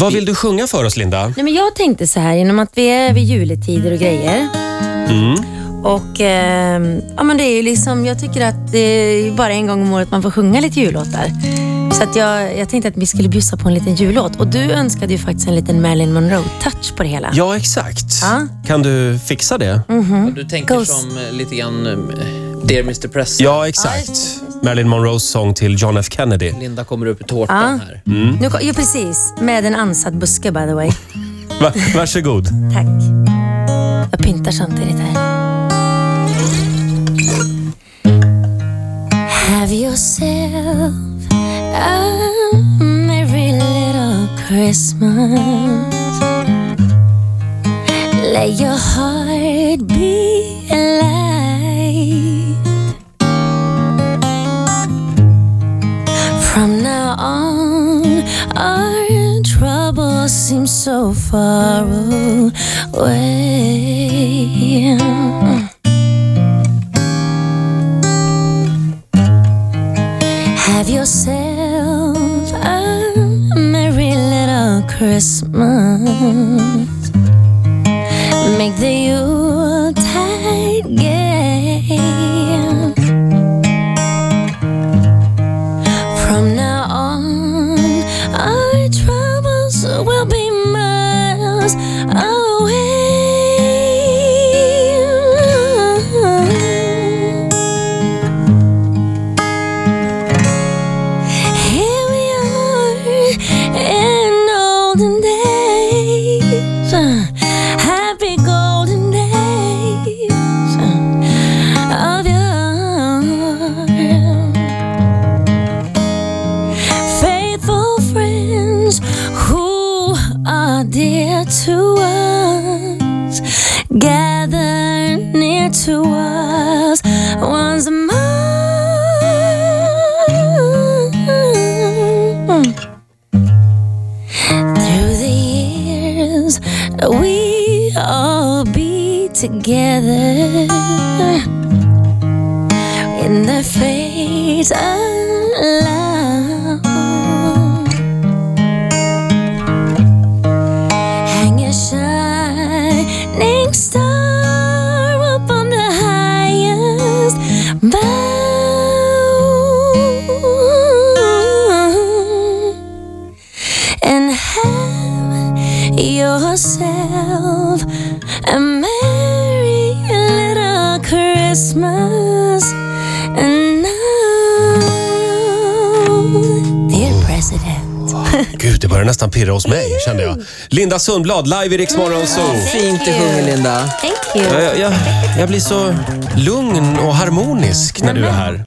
Vad vill du sjunga för oss, Linda? Nej, men jag tänkte så här, genom att vi är vid juletider och grejer. Och eh, ja, men det är ju liksom, Jag tycker att det är bara en gång om året man får sjunga lite jullåtar. Så att jag, jag tänkte att vi skulle bjussa på en liten jullåt. Och du önskade ju faktiskt en liten Marilyn Monroe-touch på det hela. Ja, exakt. Ja. Kan du fixa det? Du tänker Ghost. som lite grann eh, Dear Mr President. Ja, exakt. Marilyn Monroes sång till John F Kennedy. Linda kommer upp i tårtan här. Nu, kom- jo, precis. Med en ansatt buske by the way. Va varsågod. Tack. Jag pyntar samtidigt här. Have yourself a merry little Christmas. Let your heart be light. Troubles seem so far away. Have yourself a merry little Christmas. Make the gather near to us once more. Through the years, we all be together in the fate of love. Shining star up on the highest bough and have yourself a merry little Christmas and now, dear president. Gud, det börjar nästan pirra hos mig, kände jag. Linda Sundblad, live i Rix Morgon Zoo. Fint du sjunger Linda. Thank you. Jag, jag, jag blir så lugn och harmonisk när du är här.